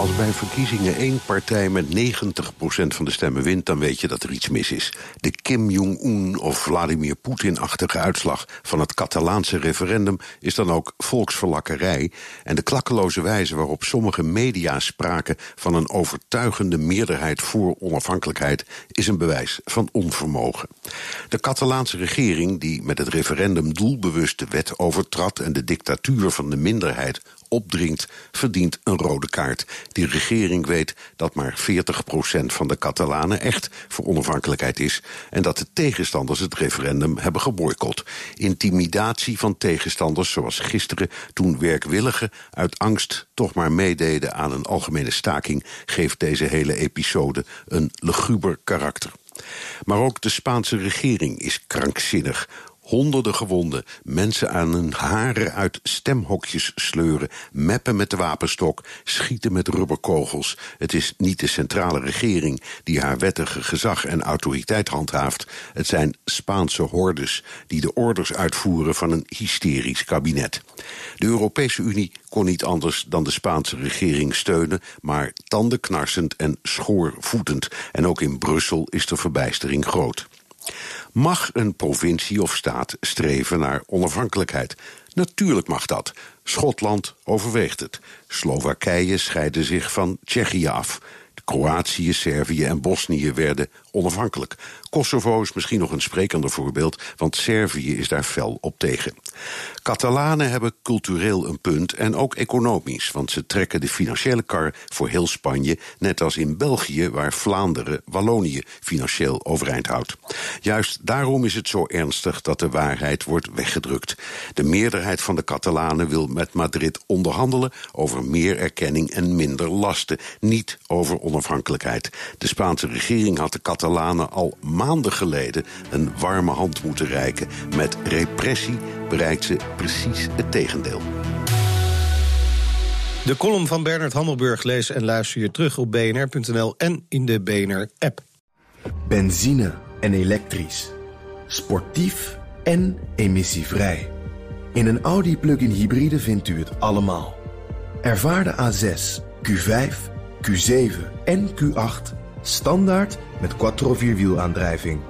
Als bij verkiezingen één partij met 90% van de stemmen wint... dan weet je dat er iets mis is. De Kim Jong-un of Vladimir Poetin-achtige uitslag... van het Catalaanse referendum is dan ook volksverlakkerij... en de klakkeloze wijze waarop sommige media spraken... van een overtuigende meerderheid voor onafhankelijkheid... is een bewijs van onvermogen. De Catalaanse regering, die met het referendum doelbewust de wet overtrad... en de dictatuur van de minderheid opdringt, verdient een rode kaart. Die regering weet dat maar 40% van de Catalanen echt voor onafhankelijkheid is... en dat de tegenstanders het referendum hebben geboycott. Intimidatie van tegenstanders, zoals gisteren... toen werkwilligen uit angst toch maar meededen aan een algemene staking... geeft deze hele episode een luguber karakter. Maar ook de Spaanse regering is krankzinnig honderden gewonden, mensen aan hun haren uit stemhokjes sleuren, meppen met de wapenstok, schieten met rubberkogels. Het is niet de centrale regering die haar wettige gezag en autoriteit handhaaft. Het zijn Spaanse hordes die de orders uitvoeren van een hysterisch kabinet. De Europese Unie kon niet anders dan de Spaanse regering steunen, maar tandenknarsend en schoorvoetend. En ook in Brussel is de verbijstering groot. Mag een provincie of staat streven naar onafhankelijkheid? Natuurlijk mag dat. Schotland overweegt het. Slowakije scheidde zich van Tsjechië af. Kroatië, Servië en Bosnië werden onafhankelijk. Kosovo is misschien nog een sprekender voorbeeld, want Servië is daar fel op tegen. Catalanen hebben cultureel een punt en ook economisch, want ze trekken de financiële kar voor heel Spanje, net als in België, waar Vlaanderen Wallonië financieel overeind houdt. Juist daarom is het zo ernstig dat de waarheid wordt weggedrukt. De meerderheid van de Catalanen wil met Madrid onderhandelen over meer erkenning en minder lasten, niet over onafhankelijkheid. De Spaanse regering had de Catalanen al maanden geleden een warme hand moeten reiken. Met repressie bereikt ze precies het tegendeel. De column van Bernard Hammelburg lees en luister je terug op bnr.nl en in de BNR-app. Benzine en elektrisch. Sportief en emissievrij. In een Audi plug-in hybride vindt u het allemaal. Ervaar de A6, Q5, Q7 en Q8 standaard met quattro vierwielaandrijving.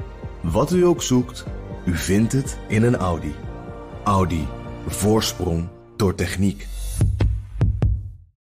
Wat u ook zoekt, u vindt het in een Audi. Audi. Voorsprong door techniek.